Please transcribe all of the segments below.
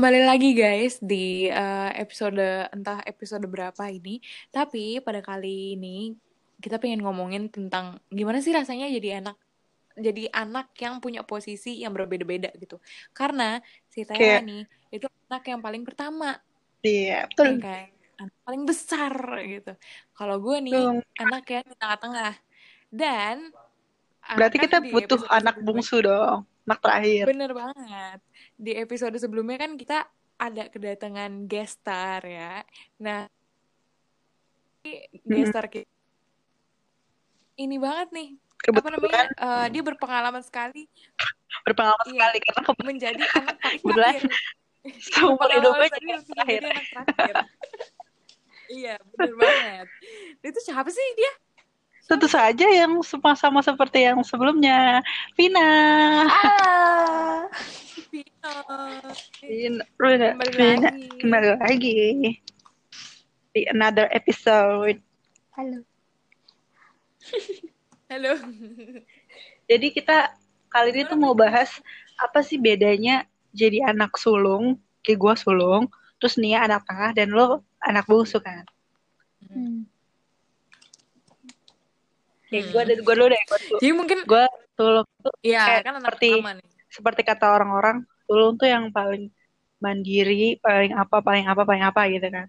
Kembali lagi guys di uh, episode entah episode berapa ini. Tapi pada kali ini kita pengen ngomongin tentang gimana sih rasanya jadi anak jadi anak yang punya posisi yang berbeda-beda gitu. Karena si Taya okay. nih itu anak yang paling pertama. Iya, betul. Kayak anak paling besar gitu. Kalau gue nih Tung. anak yang di tengah-tengah. Dan Berarti kita butuh anak bungsu dong anak terakhir. Bener banget. Di episode sebelumnya kan kita ada kedatangan guest star ya. Nah, guest star kita ini banget nih. Kebetulan. Apa namanya? Uh, dia berpengalaman sekali. Berpengalaman iya, sekali karena menjadi anak paling terakhir. Seumur hidupnya jadi anak terakhir. iya, bener banget. Itu siapa sih dia? Tentu saja yang sama-sama seperti yang sebelumnya. Vina. Ah. Vina. Vina. Kembali Vina. lagi. Kembali lagi. Di another episode. Halo. Halo. Jadi kita kali ini tuh mau bahas apa sih bedanya jadi anak sulung, kayak gue sulung, terus Nia anak tengah dan lo anak bungsu kan. Hmm. Kayak hmm. gue dari gue dulu deh. Gua Jadi mungkin gue tulung tuh ya, kan seperti nih. seperti kata orang-orang tulung tuh yang paling mandiri, paling apa, paling apa, paling apa gitu kan.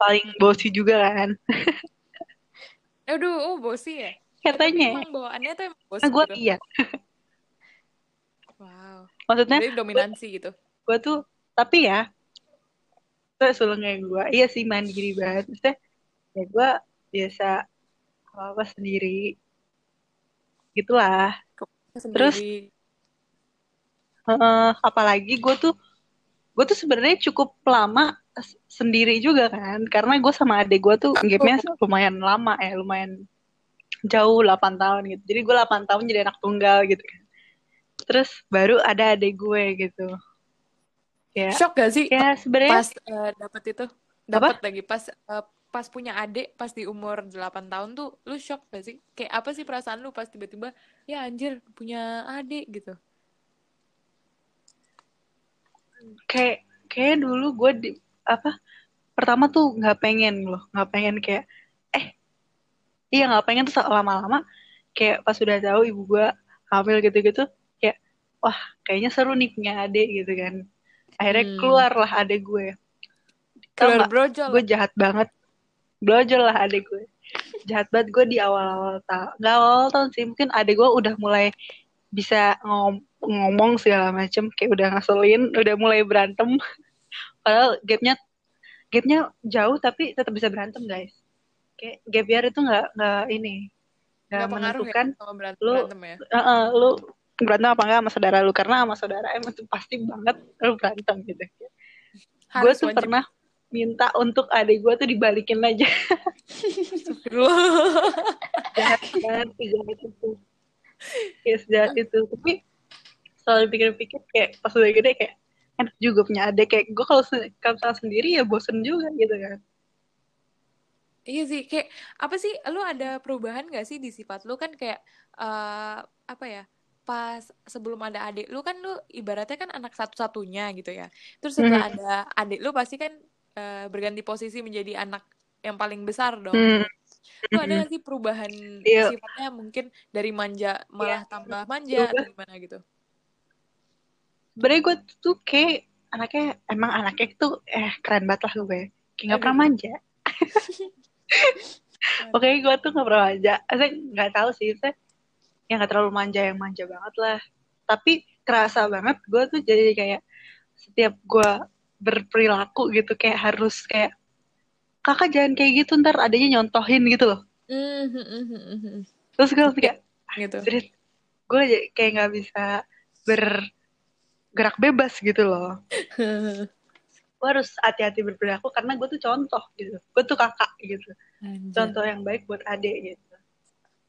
Paling bosi juga kan. Aduh, oh bosi ya? Katanya. Emang bawaannya tuh emang bosi nah, gue gitu. iya. wow. Maksudnya? Jadi dominansi gua, gitu. Gue tuh, tapi ya, itu sulungnya gue. Iya sih mandiri banget. Maksudnya, ya gue biasa apa-apa sendiri. Gitulah. Sendiri. terus uh, apalagi gue tuh gue tuh sebenarnya cukup lama sendiri juga kan. Karena gue sama adik gue tuh gapnya lumayan lama ya lumayan jauh 8 tahun gitu. Jadi gue 8 tahun jadi anak tunggal gitu kan. Terus baru ada adik gue gitu. Ya shock gak sih ya sebenarnya pas uh, dapet itu? Dapat lagi pas uh, pas punya adik pas di umur 8 tahun tuh lu shock gak sih? Kayak apa sih perasaan lu pas tiba-tiba ya anjir punya adik gitu? Kayak kayak dulu gue di apa pertama tuh nggak pengen loh nggak pengen kayak eh iya nggak pengen tuh lama-lama kayak pas sudah tahu ibu gue hamil gitu-gitu kayak wah kayaknya seru nih punya adik gitu kan akhirnya hmm. keluar lah adik gue keluar brojol gue jahat banget Blojol lah adik gue. Jahat banget gue di awal-awal tahun. Gak awal tahun sih, mungkin adik gue udah mulai bisa ngom ngomong segala macem. Kayak udah ngeselin, udah mulai berantem. Padahal gapnya gapnya jauh tapi tetap bisa berantem guys. Kayak gap year itu nggak nggak ini nggak ya menentukan ya, berantem, lu berantem ya? uh, uh, lu berantem apa enggak sama saudara lu karena sama saudara emang tuh pasti banget lu berantem gitu. Gue tuh wajib. pernah minta untuk adik gue tuh dibalikin aja. jahat banget sih jahat itu. Ya sejahat itu. Tapi selalu pikir-pikir kayak pas udah gede kayak enak juga punya adik kayak gue kalau kalau sendiri ya bosen juga gitu kan. Iya sih, kayak apa sih? Lu ada perubahan gak sih di sifat lu kan kayak uh, apa ya? Pas sebelum ada adik lu kan lu ibaratnya kan anak satu-satunya gitu ya. Terus setelah hmm. ada adik lu pasti kan uh, berganti posisi menjadi anak yang paling besar dong. Hmm. Itu ada gak sih perubahan yeah. sifatnya mungkin dari manja malah yeah. tambah manja atau gimana gitu? Sebenernya gue tuh kayak anaknya emang anaknya tuh eh keren banget lah gue. Kayak gak pernah manja. Oke, gue tuh gak pernah manja. Saya nggak tahu sih, saya yang gak terlalu manja yang manja banget lah. Tapi kerasa banget gue tuh jadi kayak setiap gue berperilaku gitu kayak harus kayak kakak jangan kayak gitu ntar adanya nyontohin gitu loh mm-hmm. terus gue kayak gitu. gue kayak nggak bisa bergerak bebas gitu loh gue harus hati-hati berperilaku karena gue tuh contoh gitu gue tuh kakak gitu Anjir. contoh yang baik buat adik gitu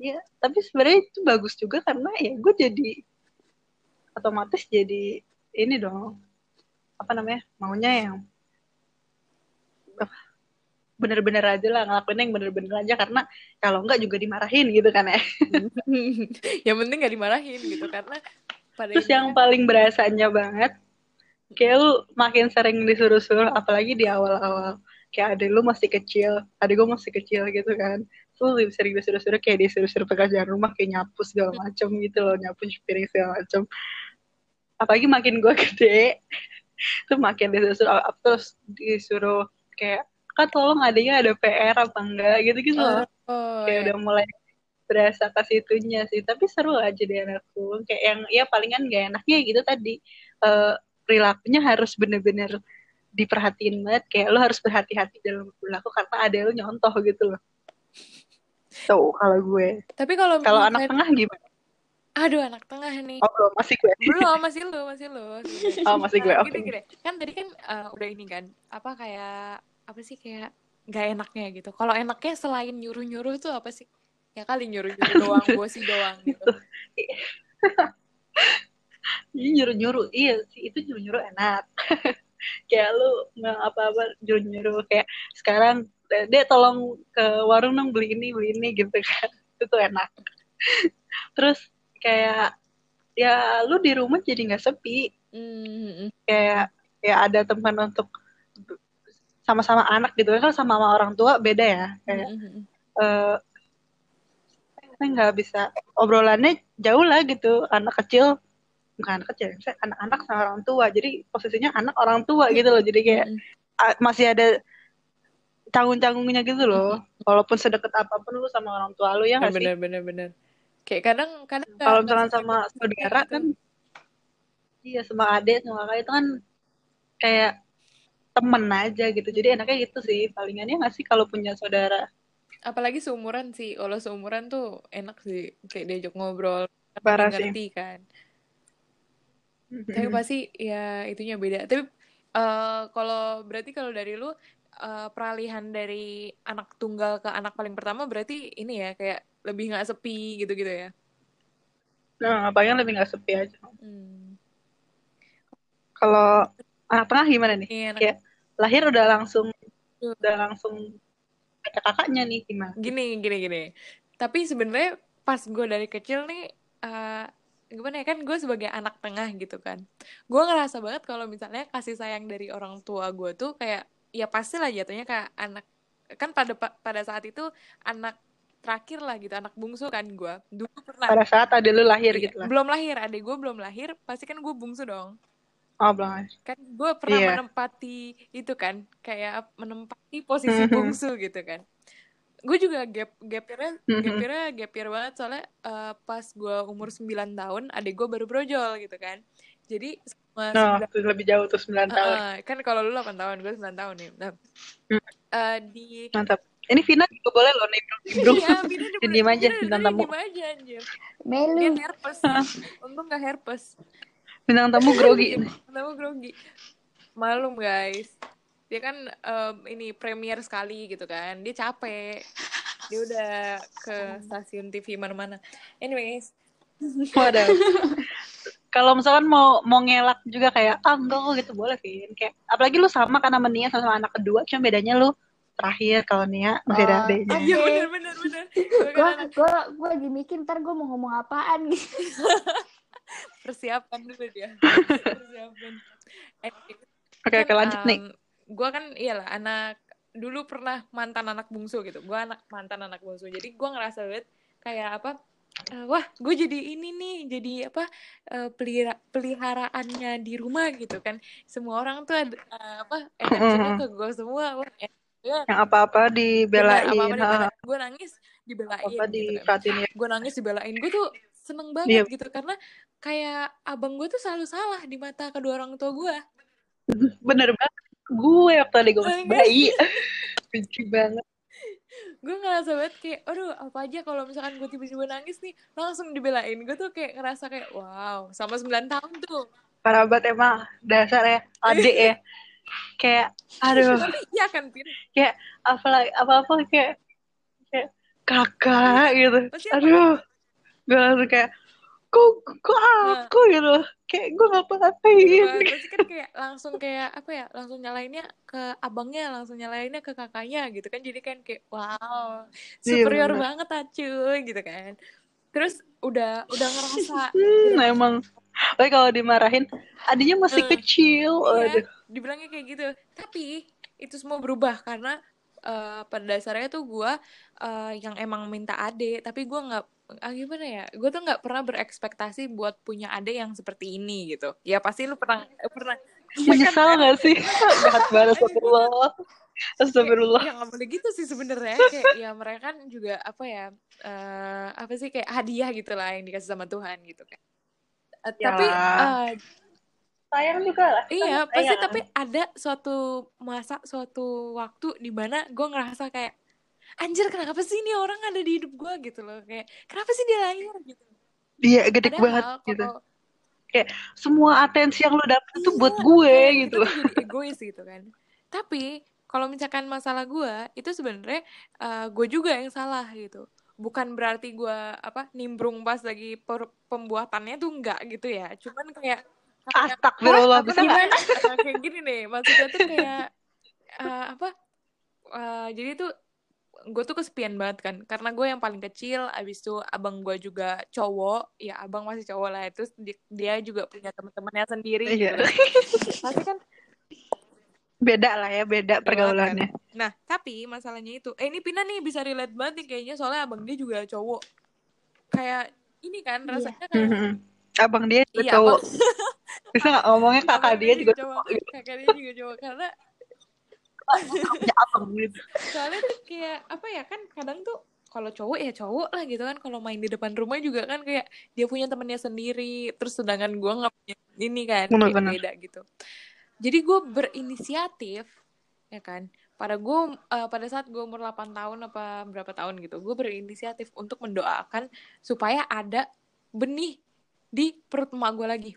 ya tapi sebenarnya itu bagus juga karena ya gue jadi otomatis jadi ini dong apa namanya maunya yang bener-bener aja lah ngelakuin yang bener-bener aja. Karena kalau enggak juga dimarahin gitu kan ya. Yang penting gak dimarahin gitu karena pada terus yang kan... paling berasanya banget kayak lu makin sering disuruh-suruh apalagi di awal-awal. Kayak adik lu masih kecil adik gue masih kecil gitu kan. Lu lebih sering disuruh-suruh kayak disuruh-suruh pekerjaan rumah kayak nyapu segala macam gitu loh nyapu piring segala macam apalagi makin gue gede tuh makin disuruh terus disuruh kayak kan tolong adanya ada PR apa enggak? Gitu gitu loh. Oh, kayak iya. udah mulai berasa ke situnya sih. Tapi seru lah jadi anak sulung kayak yang ya palingan gak enaknya gitu tadi. Eh, perilakunya harus bener-bener diperhatiin banget. Kayak lo harus berhati-hati dalam perilaku karena ada lo nyontoh gitu loh. Tuh kalau gue. Tapi kalau kalau anak tengah gimana aduh anak tengah nih. oh belum masih gue Belum, masih lu, masih lu. oh masih gue Nah, oke gini, gini. Kan tadi kan eh, udah ini kan, apa kayak apa sih kayak nggak enaknya gitu. Kalau enaknya selain nyuruh-nyuruh tuh apa sih? Ya kali nyuruh-nyuruh doang, bosi doang gitu. Ini nyuruh-nyuruh, iya sih itu nyuruh-nyuruh enak. kayak lu nggak apa-apa nyuruh-nyuruh kayak sekarang dia tolong ke warung dong beli ini beli ini gitu kan itu tuh enak. Terus kayak ya lu di rumah jadi nggak sepi. Hmm, kayak ya ada teman untuk sama-sama anak gitu. Kan sama sama orang tua beda ya. Kayak hmm, hmm. eh saya nggak bisa. Obrolannya jauh lah gitu. Anak kecil bukan anak kecil saya anak-anak sama orang tua. Jadi posisinya anak orang tua gitu loh. Jadi kayak Hmm, ah, masih ada canggung-canggungnya gitu loh. Walaupun sedekat apa pun lu sama orang tua lu ya nggak sih? bener bener bener. Kayak kadang kadang kalau misalkan sama sedekat saudara gitu. kan iya sama adik sama kakak itu kan kayak temen aja gitu. Jadi enaknya gitu sih. Palingannya nggak sih kalau punya saudara? Apalagi seumuran sih. Kalau seumuran tuh enak sih. Kayak diajak ngobrol Parah sih. ngerti kan. Tapi pasti ya itunya beda. Tapi eh, kalau berarti kalau dari lu eh, peralihan dari anak tunggal ke anak paling pertama berarti ini ya kayak lebih nggak sepi gitu-gitu ya? Nah palingan lebih nggak sepi aja. Hmm. kalau anak tengah gimana nih? Iya, Kayak lahir udah langsung udah langsung ada kakaknya nih gimana? Gini gini gini. Tapi sebenarnya pas gue dari kecil nih eh, gimana ya kan gue sebagai anak tengah gitu kan. Gue ngerasa banget kalau misalnya kasih sayang dari orang tua gue tuh kayak ya pasti lah jatuhnya kayak anak kan pada pada saat itu anak terakhir lah gitu anak bungsu kan gue dulu pernah. Pada saat ada lu lahir Iya, gitu lah. belum lahir adik gue belum lahir pasti kan gue bungsu dong. Oh belum kan gue pernah Iya. menempati itu kan kayak menempati posisi Mhm. bungsu gitu kan. Gue juga gap gapirnya Mhm. gapirnya gapir banget soalnya eh, pas gue umur 9 tahun adik gue baru brojol gitu kan. Jadi selama no 9 tuh lebih jauh tuh 9 tahun. Heeh, kan kalau lu 8 tahun gue 9 tahun nih. Nah, Hmm. eh, di mantap ini Vina juga boleh loh nih bro iya Bina di Diem aja, bintang tamu. aja anjir dia Melu. herpes untung gak herpes bintang tamu grogi Kenapa grogi? Malum guys. Dia kan em, ini premier sekali gitu kan. Dia capek. Dia udah ke stasiun TV mana-mana. Anyways, waduh kalau misalkan mau mau ngelak juga kayak ah enggak kok gitu boleh Vin kayak apalagi lu sama kan sama Nia sama anak kedua cuma bedanya lu terakhir kalau Nia masih ada adiknya iya Oke. bener bener bener. Gue Gue lagi mikir ntar gue mau ngomong apaan gitu. persiapan dulu dia. Persiapan. Anyways, oke oke lanjut nih Gue kan iyalah anak dulu pernah mantan anak bungsu gitu. Gue anak mantan anak bungsu. Jadi gue ngerasa banget kayak apa? eh, wah, gue jadi ini nih, jadi apa? eh, pelihara peliharaannya di rumah gitu kan. Semua orang tuh ada eh, apa? Attentionnya ke gue semua. Wah, banget. yang apa-apa dibelain apa-apa ha, dibelain. Gue nangis dibelain apa-apa gitu kan. ya. Gue nangis dibelain. Gue tuh seneng banget gitu karena kayak abang gue tuh selalu salah di mata kedua orang tua gue. bener banget. Gue waktu tadi gue masih bayi. Benci banget. Gue ngerasa banget kayak aduh apa aja kalau misalkan gue tiba-tiba nangis nih langsung dibelain. Gue tuh kayak ngerasa kayak wow sama 9 tahun tuh. Parah banget emang dasar ya. Adik ya kayak aduh. Iya kan Pin kayak apa apa apa kayak kayak kakak gitu. Pasti aduh. Gue langsung kayak kok kok Nah. aku gitu? Kayak gue ngapa-ngapain Nah, pasti kan kayak langsung kayak apa ya langsung nyalainnya ke abangnya langsung nyalainnya ke kakaknya gitu kan. Jadi kan kayak wow Iya, superior bener. banget acuy gitu kan. Terus udah udah ngerasa hmm, emang tapi kalau dimarahin adiknya masih Eh, kecil Iya, aduh dibilangnya kayak gitu. Tapi itu semua berubah karena eh, pada dasarnya tuh gue yang emang minta ade, tapi gue nggak ah, gimana ya? Gue tuh nggak pernah berekspektasi buat punya ade yang seperti ini gitu. Ya pasti lu pernah eh, pernah Iya kan? menyesal nggak sih jahat banget astagfirullah astagfirullah ya nggak boleh gitu sih sebenarnya kayak ya mereka kan juga apa ya eh, apa sih kayak hadiah gitu lah yang dikasih sama Tuhan gitu kan Eh, tapi Yalah. eh, sayang juga lah Iya, Kan pasti sayang. tapi ada suatu masa, suatu waktu di mana gue ngerasa kayak anjir kenapa sih ini orang ada di hidup gue gitu loh kayak kenapa sih dia lahir gitu. iya gede Padahal banget gitu kalau semua atensi yang lu dapet itu iya, buat gue kayak gitu egois gitu kan. Tapi kalau misalkan masalah gue itu sebenarnya eh, gue juga yang salah gitu. Bukan berarti gue apa nimbrung pas lagi per- pembuatannya tuh enggak gitu ya. Cuman kayak astagfirullah bisa gimana? Nah, kayak gini nih. Maksudnya tuh kayak eh, apa eh, jadi tuh gue tuh kesepian banget kan. Karena gue yang paling kecil abis itu abang gue juga cowok. Ya abang masih cowok lah. Di- dia juga punya teman-temannya sendiri Iya. gitu pasti kan beda lah ya beda pergaulannya. Nah tapi masalahnya itu eh ini Pina nih bisa relate banget nih kayaknya soalnya abang dia juga cowok. Kayak ini kan Iya. rasanya kayak Mhm. abang dia juga Iya, cowok. abang- bisa nggak ngomongnya kakak abang dia juga cowok. cowok gitu? Kakak dia juga cowok karena gitu soalnya tuh kayak apa ya kan kadang tuh kalau cowok ya cowok lah gitu kan kalau main di depan rumah juga kan kayak dia punya temennya sendiri terus sedangkan gue nggak punya ini kan Bener, kayak bener. beda gitu jadi gue berinisiatif ya kan? Pada gue eh, pada saat gue umur 8 tahun apa berapa tahun gitu gue berinisiatif untuk mendoakan supaya ada benih di perut emak gue lagi.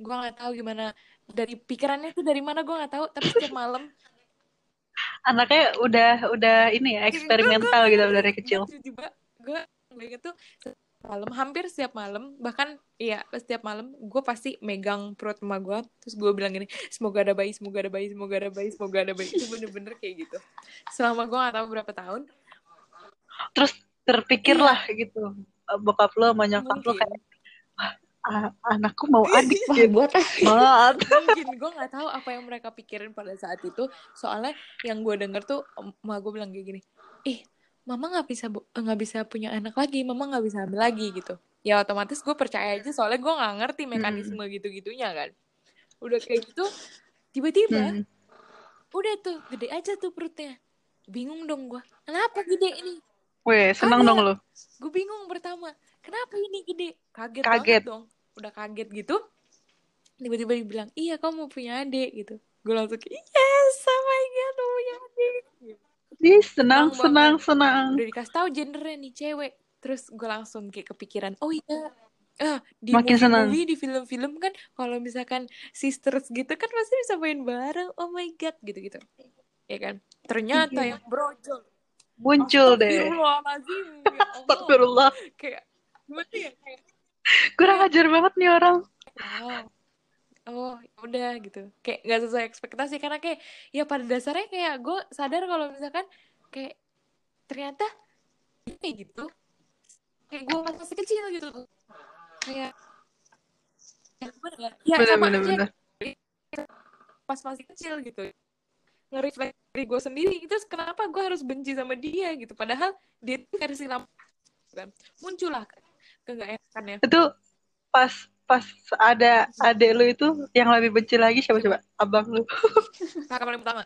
Gue nggak tahu gimana dari pikirannya tuh dari mana gue nggak tahu tapi setiap malam anaknya udah udah ini ya eksperimental gitu dari kecil. gue gue inget tuh malam hampir setiap malam bahkan iya setiap malam gue pasti megang perut emak gue terus gue bilang gini semoga ada bayi semoga ada bayi semoga ada bayi semoga ada bayi. Itu bener-bener kayak gitu. Selama gue gak tahu berapa tahun terus terpikirlah gitu bokap lo sama nyokap lo kayak "Ah, anakku mau adik Wah, gitu buat banget. mungkin gue nggak tahu apa yang mereka pikirin pada saat itu. Soalnya yang gue denger tuh emak gue bilang kayak gini ih mama nggak bisa bu- nggak bisa punya anak lagi mama nggak bisa hamil lagi gitu. Ya otomatis gue percaya aja soalnya gue nggak ngerti mekanisme gitu gitunya kan. Udah kayak gitu tiba-tiba Hmm. udah tuh gede aja tuh perutnya. Bingung dong gue kenapa gede ini? Weh, seneng Kagak. dong lo. gue bingung pertama kenapa ini gede? Kaget, Kaget. dong udah kaget gitu. Tiba-tiba dibilang iya kamu mau punya adik gitu. Gue langsung yes oh my god mau punya adik Ih, senang, Senang senang, banget. senang. udah dikasih tahu gendernya nih cewek terus gue langsung kayak kepikiran oh iya ah di Makin senang. movie di film-film kan kalau misalkan sisters gitu kan pasti bisa main bareng oh my god gitu-gitu ya kan ternyata Iya. yang brojol Muncul deh. Ya. Astagfirullah. kayak gimana ya kayak Kurang ajar banget nih orang. wow oh ya udah gitu kayak nggak sesuai ekspektasi karena kayak ya pada dasarnya kayak gue sadar kalau misalkan kayak ternyata kayak gitu kayak gue masih kecil gitu kayak ya gimana ya ya Bener, sama bener, aja bener. pas masih kecil gitu nge-reflect diri gue sendiri terus kenapa gue harus benci sama dia gitu padahal dia versi lama kan muncul lah keenakannya Itu pas pas ada adek lu itu yang lebih benci lagi siapa coba? Abang lu. kakak paling pertama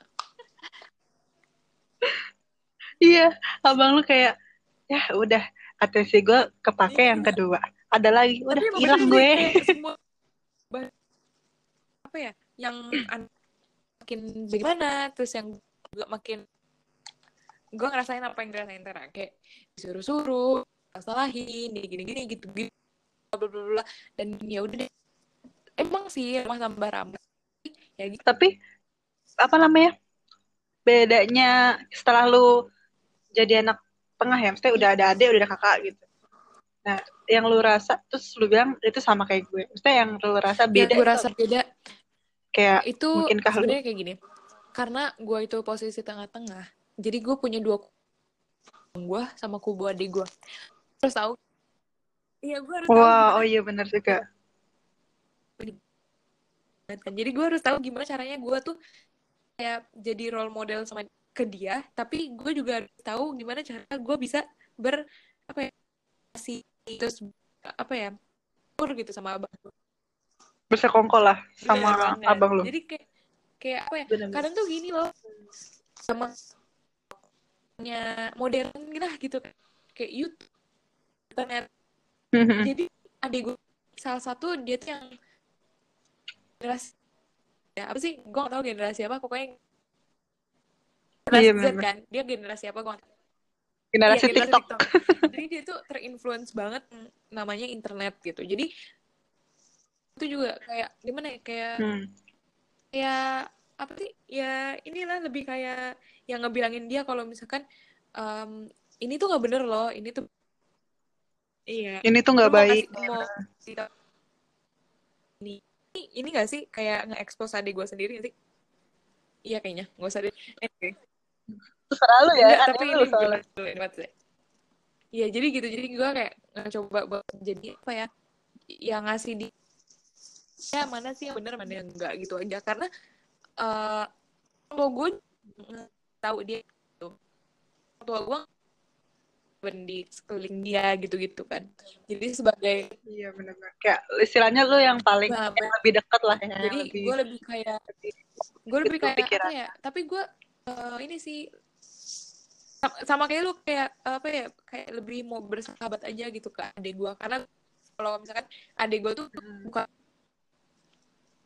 Iya, abang lu kayak ya udah atensi gue kepake yang kedua. Ada lagi, udah hilang gue. semua apa ya yang an- makin bagaimana terus yang makin gue ngerasain apa yang dirasain Tera kayak disuruh-suruh salahin gini-gini gitu gitu bla bla bla dan ya udah deh. Emang sih rumah tambah ramai. Ya gitu. Tapi apa namanya? Bedanya setelah lu jadi anak tengah ya, maksudnya udah ada adik, udah ada kakak gitu. Nah, yang lu rasa terus lu bilang itu sama kayak gue. Maksudnya yang lu rasa yang beda gue itu rasa beda kayak itu mungkinkah lu kayak gini. Karena gue itu posisi tengah-tengah jadi gue punya dua gue sama kubu adik gue terus tahu iya gue harus tahu Wah, gimana oh iya benar juga. jadi gue harus tahu gimana caranya gue tuh kayak jadi role model sama ke dia tapi gue juga harus tahu gimana cara gue bisa ber apa ya kasih terus apa ya tur gitu sama abang Bersekongkol lah Bener sama banget. abang lu. jadi kayak kayak apa ya Bener-bener. kadang tuh gini loh sama nya modern lah gitu kayak YouTube internet Mhm. jadi adik gue salah satu dia tuh yang generasi ya apa sih gue gak tahu generasi apa pokoknya generasi Iya, Z bener. kan dia generasi apa gue Generasi Iya, TikTok. jadi dia tuh terinfluence banget namanya internet gitu jadi itu juga kayak gimana ya kayak Hmm. ya apa sih ya inilah lebih kayak yang ngebilangin dia kalau misalkan em, ini tuh nggak bener loh ini tuh iya Ini tuh nggak baik. mau ini ini nggak sih kayak nge-expose adik gue sendiri sih iya kayaknya nggak usah deh anyway. Terserah lu ya. Enggak, aneh tapi lu ini sih Iya, jadi gitu. Jadi gue kayak coba buat jadi apa ya? Yang ngasih di ya mana sih yang bener mana yang enggak gitu aja karena eh kalau gue tahu dia gitu. Tua gue di sekeliling dia gitu-gitu kan. Jadi sebagai Iya benar-benar. Kayak istilahnya lu yang paling Nah, yang lebih dekat lah ya. jadi gue lebih kayak gue lebih Itu kayak pikiran. apa ya tapi gue eh, ini sih sa- sama kayak lu kayak apa ya kayak lebih mau bersahabat aja gitu ke adik gue karena kalau misalkan adik gue tuh Hmm. bukan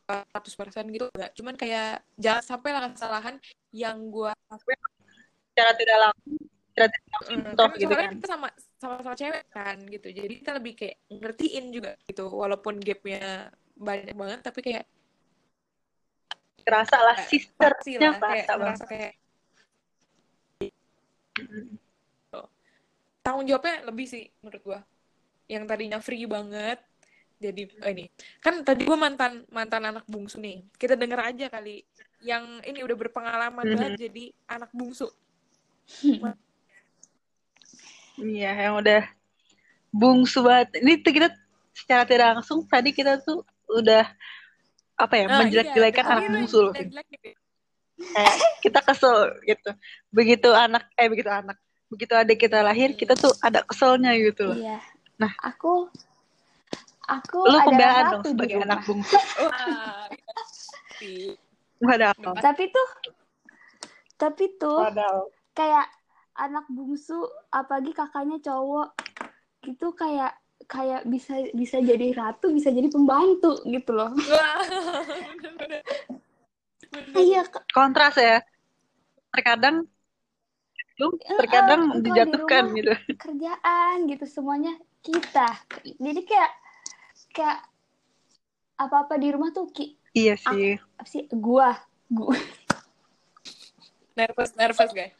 100% gitu enggak cuman kayak jangan sampai lah kesalahan yang gue secara tidak langsung, langsung Mm, kan gitu kan. kita sama sama-sama cewek kan gitu jadi kita lebih kayak ngertiin juga gitu walaupun gapnya banyak banget tapi kayak Kerasa lah sisternya kerasa banget. ngerasa kayak Mm. tanggung jawabnya lebih sih menurut gua yang tadinya free banget jadi oh ini kan tadi gua mantan mantan anak bungsu nih kita denger aja kali yang ini udah berpengalaman Mhm. banget jadi anak bungsu Iya, yang udah bungsu banget. Ini tuh kita secara tidak langsung tadi kita tuh udah apa ya Nah, menjelek-jelekan iya, anak bungsu loh. jelek-jelek gitu. Kayak kita kesel gitu. Begitu anak eh begitu anak, begitu adik kita lahir kita tuh ada keselnya gitu loh. Iya. Nah. aku aku Lu ada pembelaan dong sebagai rumah. anak bungsu. Wah, iya. Padahal. Tapi tuh tapi tuh Padahal. kayak anak bungsu apalagi kakaknya cowok gitu kayak kayak bisa bisa jadi ratu bisa jadi pembantu gitu loh iya. Kontras ya. Terkadang lu Eh, terkadang eh, engkau di dijatuhkan rumah gitu. kerjaan gitu semuanya kita jadi kayak kayak apa apa di rumah tuh ki Iya sih. apa sih gua gua nervous nervous guys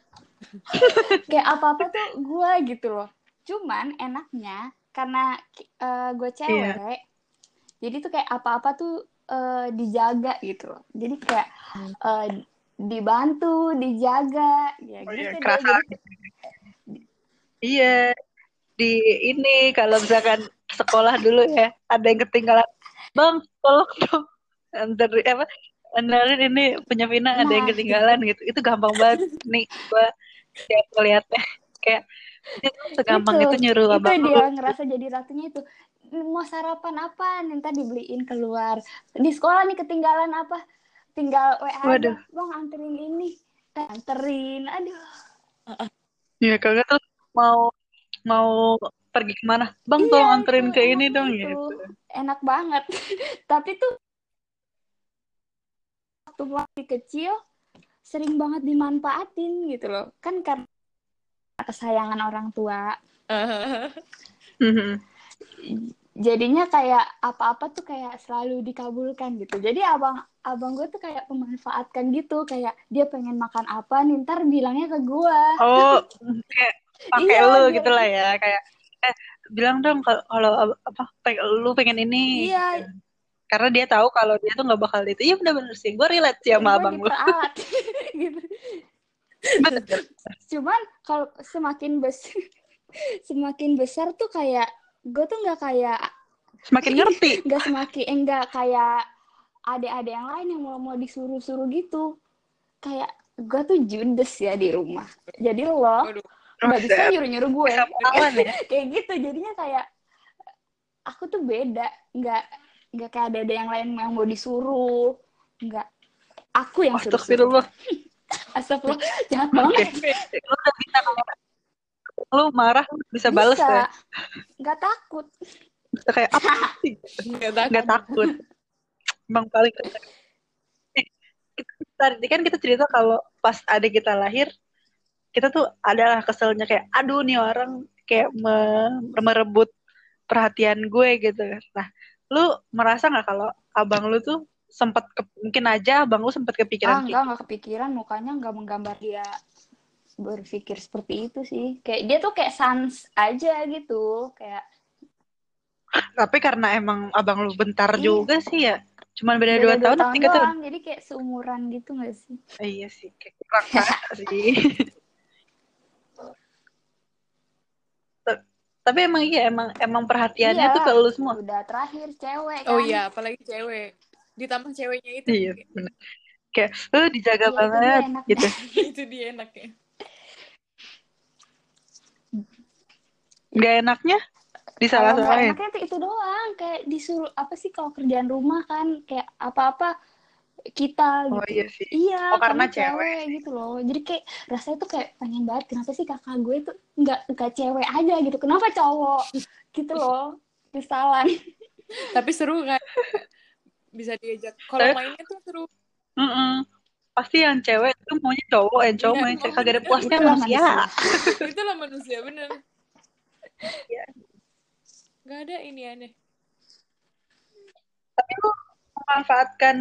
kayak apa apa tuh gua gitu loh cuman enaknya karena eh, gue cewek jadi tuh kayak apa apa tuh eh, dijaga gitu loh jadi kayak eh, dibantu dijaga ya Oh gitu iya, kerasa. jadi Iya. Di ini kalau misalkan sekolah dulu ya, ada yang ketinggalan. Bang, tolong dong. Antar apa? Antarin ini punya Vina ada yang Nah, ketinggalan gitu. Itu gampang banget nih gua tiap ngeliatnya kayak itu segampang itu, nyuruh itu abang dia lu. ngerasa jadi ratunya itu mau sarapan apa minta dibeliin keluar di sekolah nih ketinggalan apa tinggal WA aja Waduh. bang anterin ini Eh, anterin aduh Iya, kalau nggak tuh mau mau pergi ke mana? Bang, tolong Iya, anterin itu ke ini dong gitu. gitu. enak banget tapi tuh waktu masih kecil sering banget dimanfaatin gitu loh kan karena kesayangan orang tua Mhm. jadinya kayak apa-apa tuh kayak selalu dikabulkan gitu jadi abang abang gue tuh kayak memanfaatkan gitu kayak dia pengen makan apa nih ntar bilangnya ke gue Oh, kayak pakai Iya, lu gitu lah ya, kayak eh bilang dong kalau apa lu pengen ini. Iya. Karena dia tahu kalau dia tuh nggak bakal itu. Iya bener-bener sih, gue relate sih sama Gue abang lu. gitu. Cuman kalau semakin besar semakin besar tuh kayak gue tuh nggak kayak semakin ngerti. Nggak semakin eh, kayak adik-adik yang lain yang mau mau disuruh-suruh gitu. Kayak gue tuh judes ya di rumah. Jadi lo nggak bisa nyuruh-nyuruh gue. Ya? Kayak gitu jadinya kayak aku tuh beda. Nggak nggak kayak ada yang lain yang mau disuruh. Nggak aku yang suruh Astagfirullah Astagfirullah. Jahat banget. Lu udah bisa kalau lu marah lu bisa balas bisa. ya? Nggak takut. Bisa kayak apa sih? Nggak takut. nggak takut. Emang paling kita- tadi kan kita cerita kalau pas adik kita lahir kita tuh adalah keselnya kayak aduh nih orang kayak me- merebut perhatian gue gitu. Nah lu merasa nggak kalau abang lu tuh sempat ke- mungkin aja abang lu sempat ah kepikiran enggak nggak kepikiran. Mukanya nggak menggambar dia berpikir seperti itu sih. Kayak dia tuh kayak sans aja gitu. Kayak tapi karena emang abang lu bentar Iya. juga sih ya cuman beda beda dua dua tahun tahun tiga tahun jadi kayak seumuran gitu nggak sih? Eh, iya sih kayak kurang sih. Ta- tapi emang iya emang emang perhatiannya Iya. tuh ke lu semua. udah terakhir cewek kan? Oh iya, apalagi cewek. Ditambah ceweknya itu. iya kayak eh dijaga Iya, itu banget gitu itu dia enaknya. nggak enaknya di salah Kalau nggak salahin enaknya tuh itu doang kayak disuruh apa sih kalau kerjaan rumah kan kayak apa-apa kita oh gitu. iya sih Iya, Oh, karena kamu cewek gitu loh. Jadi kayak rasanya tuh kayak pengen banget kenapa sih kakak gue tuh nggak nggak cewek aja gitu. Kenapa cowok? Gitu loh. Kesalan. Tapi seru kan. Bisa diajak. Kalau mainnya tuh seru. Mm-mm. pasti yang cewek tuh maunya cowok yang cowok Iya, maunya cewek kagak ada puasnya manusia manusia. Itulah manusia, bener. Iya. Gak ada ini aneh. tapi lu memanfaatkan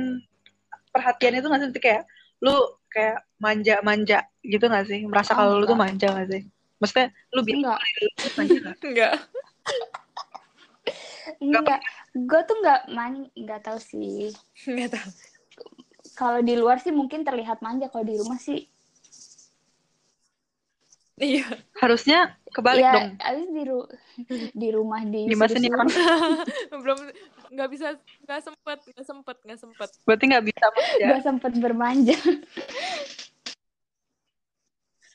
perhatian itu nggak sih Nanti kayak lu kayak manja-manja gitu nggak sih merasa Oh, kalau lu tuh manja nggak sih maksudnya lu bilang Enggak. nggak Enggak. Enggak. Gue tuh nggak man nggak tahu sih. Enggak tahu. Kalau di luar sih mungkin terlihat manja. Kalau di rumah sih Iya. harusnya kebalik ya dong abis di ru di rumah di Gimana sih nih orang Belum nggak bisa nggak sempet nggak sempet nggak sempet. berarti nggak bisa manja Gak sempet bermanja.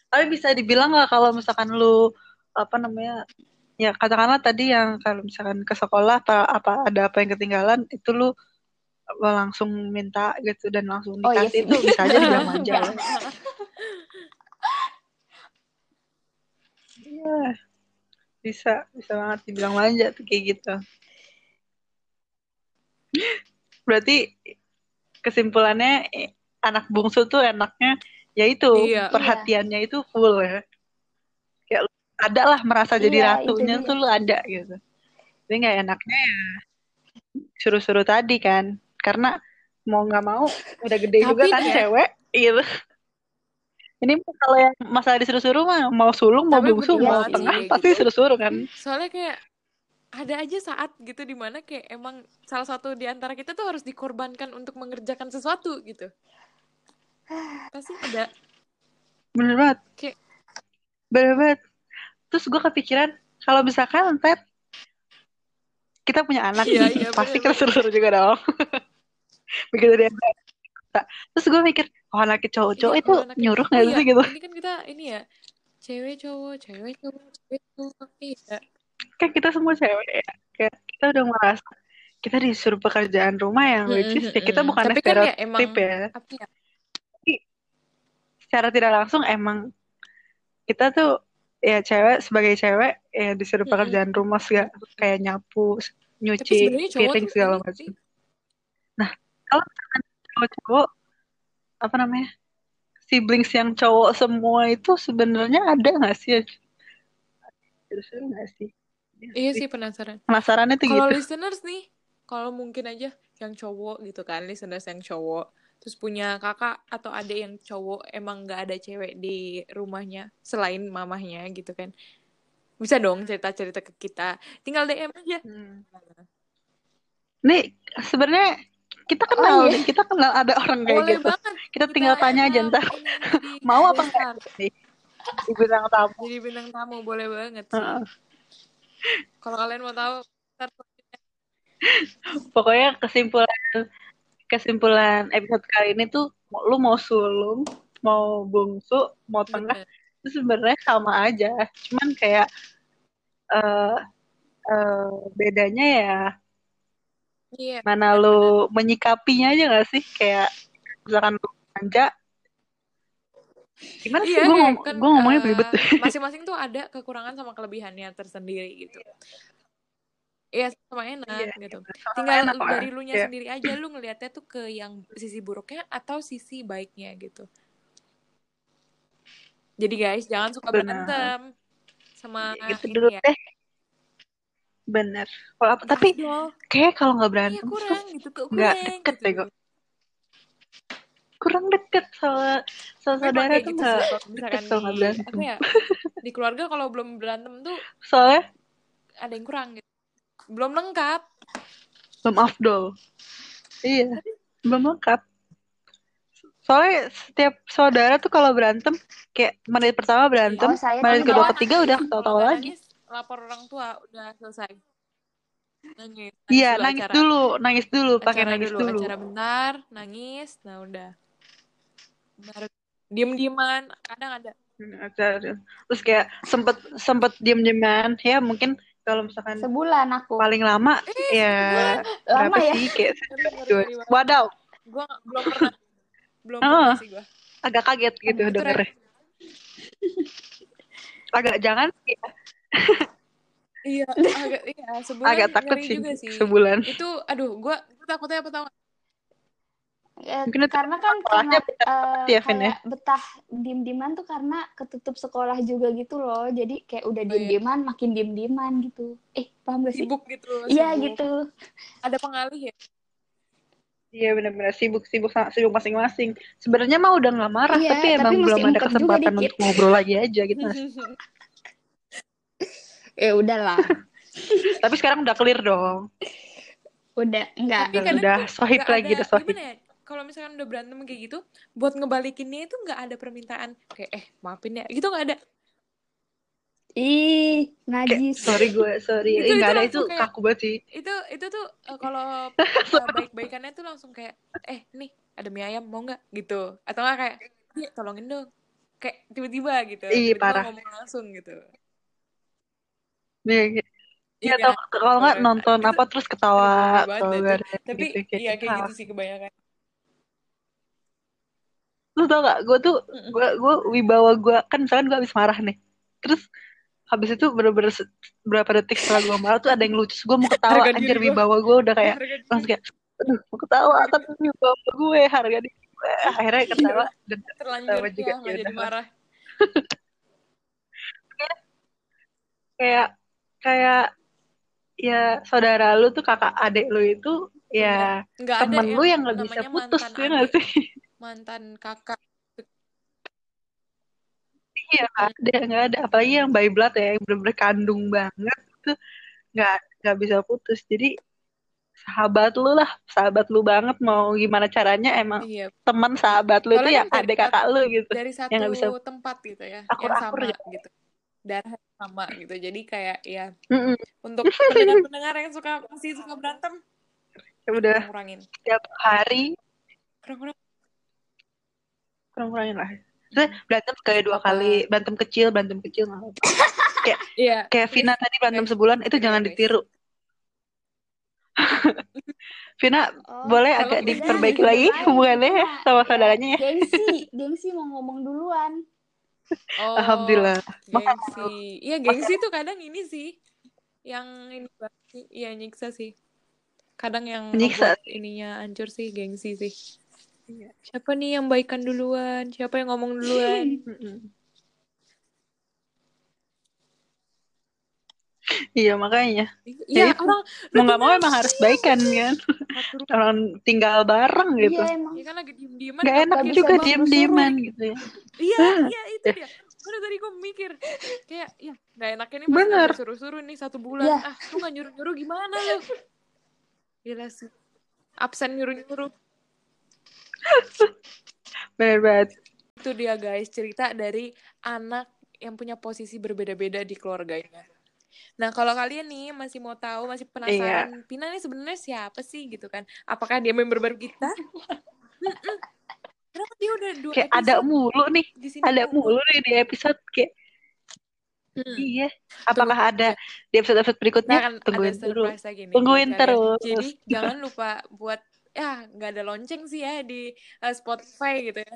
tapi bisa dibilang nggak kalau misalkan lu apa namanya ya katakanlah tadi yang kalau misalkan ke sekolah apa apa ada apa yang ketinggalan itu lu langsung minta gitu dan langsung Oh, iya dikasih sih. itu bisa aja dibilang loh. Iya, bisa, bisa banget dibilang manja tuh kayak gitu. Berarti kesimpulannya anak bungsu tuh enaknya yaitu Iya. perhatiannya itu full ya. Ada lah merasa jadi Iya, ratunya tuh lu ada gitu. Tapi nggak enaknya ya suruh-suruh tadi kan. Karena mau nggak mau udah gede juga Tapi kan ya- cewek gitu. Ini kalau yang masalah disuruh-suruh mah mau sulung mau Tapi bungsu mau tengah pasti gitu. suruh-suruh kan. Soalnya kayak ada aja saat gitu di mana kayak emang salah satu di antara kita tuh harus dikorbankan untuk mengerjakan sesuatu gitu. Pasti ada. Bener banget. Kayak- Bener banget. Terus gue kepikiran kalau misalkan ntar kita punya anak nih, iya, pasti kita suruh-suruh juga dong. Begitu dia Terus gue mikir, oh anaknya cowok-cowok Iya, itu nyuruh Oh nggak iya, sih gitu? Ini kan kita ini ya cewek cowok cewek cowok cewek cowok iya Kan kita semua cewek ya. Kayak kita udah merasa kita disuruh pekerjaan rumah yang which is ya kita Mm-mm. bukan Tapi kan ya stereotip emang- ya. apa ya Secara tidak langsung emang kita tuh ya cewek sebagai cewek ya disuruh Mm-mm. pekerjaan rumah segala kayak nyapu, nyuci piring segala macam. sih? Cowok-cowok apa namanya siblings yang cowok semua itu sebenarnya ada nggak sih terus nggak sih? Iya sih penasaran. Penasarannya tuh kalau gitu. listeners nih kalau mungkin aja yang cowok gitu kan listeners yang cowok terus punya kakak atau adik yang cowok emang nggak ada cewek di rumahnya selain mamahnya gitu kan. Bisa dong cerita-cerita ke kita. Tinggal DM aja. Hmm. nih sebenarnya kita Oh, kenal iya. nih kita kenal ada orang kayak boleh gitu. banget. Kita tinggal tanya aja ntar. mau apa enggak nih di bintang tamu. Jadi bintang tamu boleh banget. Sih kalau kalian mau tahu ntar Pokoknya kesimpulan kesimpulan episode kali ini tuh lu mau sulung, mau bungsu, mau tengah itu sebenarnya sama aja. Cuman kayak eh eh, bedanya ya Iya. mana lu menyikapinya aja gak sih kayak misalkan lu manja gimana sih Iya, gue ngom kan ngomongnya eh, belibet masing-masing tuh ada kekurangan sama kelebihannya tersendiri gitu. Iya, sama enak Iya, gitu. sama Tinggal enak dari lu nya Iya. sendiri aja lu ngelihatnya tuh ke yang sisi buruknya atau sisi baiknya gitu. Jadi guys, jangan suka berantem sama gitu ini dulu ya. deh bener kalau apa tapi Dol. kayak kalau nggak Iya berantem tuh kurang gitu, kok nggak kurang deket gitu. deh gue kurang deket sama sama saudara tuh gitu nggak kalau deket kalau nggak berantem ya di keluarga kalau belum berantem tuh soalnya ada yang kurang gitu. Belum lengkap. belum afdol iya belum lengkap soalnya setiap saudara tuh kalau berantem kayak menit pertama berantem Oh, saya menit kedua ketiga udah ketawa-tawa lagi nangis, lapor orang tua udah selesai. Nangis, nangis iya dulu nangis acara. dulu nangis dulu pakai nangis dulu, dulu acara bentar, nangis, nah udah. Baru diem-dieman, kadang ada. Hmm, acara. terus kayak sempet sempet diem-dieman ya mungkin kalau misalkan Sebulan aku. paling lama Eh, ya Lama berapa ya? sih kayak wadaw Gua nggak- belum pernah, belum Ah. pernah sih gua. agak kaget gitu Itu dengernya agak jangan sih ya. Iya, agak iya, sebulan agak takut sih juga sih. sebulan Itu, aduh, gua, gua takutnya apa tau? Ya, Mungkin itu karena kan sekolahnya karena betah eh, ya, Vin, ya? kayak betah diem-dieman tuh karena ketutup sekolah juga gitu loh. Jadi kayak udah Oh, iya. diem-dieman makin diem-dieman gitu. Eh, paham gak sih? Sibuk gitu, Iya sibuk. gitu. Ada pengalih ya? iya benar-benar sibuk sibuk sama- sibuk masing-masing sebenarnya mah udah nggak marah Iya, tapi tapi emang belum ada kesempatan untuk ngobrol lagi aja gitu Ya udahlah. tapi sekarang udah clear dong Udah enggak. Tapi udah sohib lagi udah sohib ya? Kalau misalkan udah berantem kayak gitu, buat ngebalikinnya itu nggak ada permintaan kayak eh maafin ya, gitu nggak ada. Ih, najis. sorry gue sorry Itu- Ih, itu nggak ada itu kayak- kaku banget sih Itu itu tuh eh, kalau eh, baik-baikannya tuh langsung kayak eh nih ada mie ayam mau nggak gitu, atau nggak kayak iya tolongin dong, kayak tiba-tiba gitu, Iya, parah. ngomong langsung gitu. Iya, iya. Iya, Iya, atau kalau nggak parah. nonton Itu apa terus ketawa banget. Tapi gitu kayak iya kayak gitu sih kebanyakan. Lu tau gak gue tuh gue gue wibawa gue kan misalkan gue habis marah nih. Terus habis itu bener-bener berapa detik setelah gue marah tuh ada yang lucu. Gue mau ketawa Harga anjir wibawa gue udah kayak langsung kayak aduh mau ketawa tapi wibawa gue harga diri gue akhirnya ketawa dan terlanjur Sama juga, ya ya jadi marah. kayak kayak ya saudara lu tuh kakak adik lu itu ya Nggak ada temen lu yang nggak bisa namanya putus ya nggak sih mantan kakak. iya ada nggak ada apalagi yang by blood ya yang bener-bener kandung banget itu nggak nggak bisa putus jadi sahabat lu lah sahabat lu banget mau gimana caranya emang Iya, teman sahabat lu itu Soalnya ya kan dari- adik kakak lu gitu dari satu yang nggak bisa tempat gitu ya, yang akur-akur sama ya. gitu. Darah sama gitu. Jadi kayak ya Mm-mm. untuk pendengar-pendengar yang suka masih suka berantem, ya udah kurang-kurangin. setiap hari Kurang-kurang. Kurang-kurangin lah Terus berantem kayak dua kali berantem kecil berantem kecil nggak. Iya. kayak Vina tadi berantem sebulan itu iya, jangan ditiru Vina Oh, boleh agak diperbaiki lagi hubungannya ya sama ya, saudaranya ya Gengsi, gengsi mau ngomong duluan. Oh, Alhamdulillah gengsi. Iya, gengsi tuh kadang ini sih. Yang ini banget sih. Iya, nyiksa sih. Kadang yang ngebuat ininya hancur sih, gengsi sih. Iya. Siapa nih yang baikan duluan? Siapa yang ngomong duluan? Iya makanya Iya, orang mau nggak mau emang harus baikan kan orang tinggal bareng gitu Iya emang. Ya kan lagi diem-dieman. nggak nggak enak nggak mungkin bisa juga diem dieman gitu ya Iya, iya itu dia. Baru tadi gue mikir kayak ya nggak enaknya nih Bener. nggak suruh-suruh nih satu bulan. Iya. Ah, lu nggak nyuruh-nyuruh gimana lu? Gila sih. Absen nyuruh-nyuruh. bener banget Itu dia guys, cerita dari anak yang punya posisi berbeda-beda di keluarganya. Nah, kalau kalian nih masih mau tahu, masih Iya. penasaran, Pina nih sebenarnya siapa sih gitu kan? Apakah dia member baru kita? Kenapa dia udah dua Kayak ada mulu nih, di sini ada mulu? mulu nih di episode kayak Hmm. iya. Apakah ada di episode-episode berikutnya? kan Tungguin surprise lagi nih Tungguin terus. Jadi jangan lupa buat ya nggak ada lonceng sih ya di uh, Spotify gitu ya.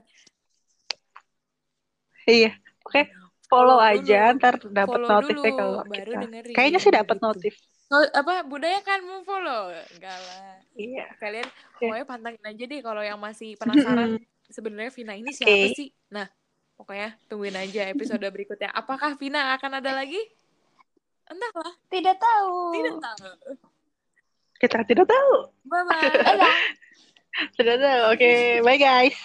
Iya. Oke, follow, Follow aja dulu. ntar dapat Follow notif dulu, deh kalau baru kita. dengerin Kayaknya sih dapat gitu. notif. Oh, apa budaya kan mau follow enggak lah Iya. kalian Oke. pokoknya pantangin aja deh kalau yang masih penasaran sebenarnya Vina ini siapa Oke. sih nah pokoknya tungguin aja episode berikutnya apakah Vina akan ada lagi entahlah Tidak tahu. tidak tahu kita tidak tahu. Bye bye. tidak tahu. Oke, okay. bye guys.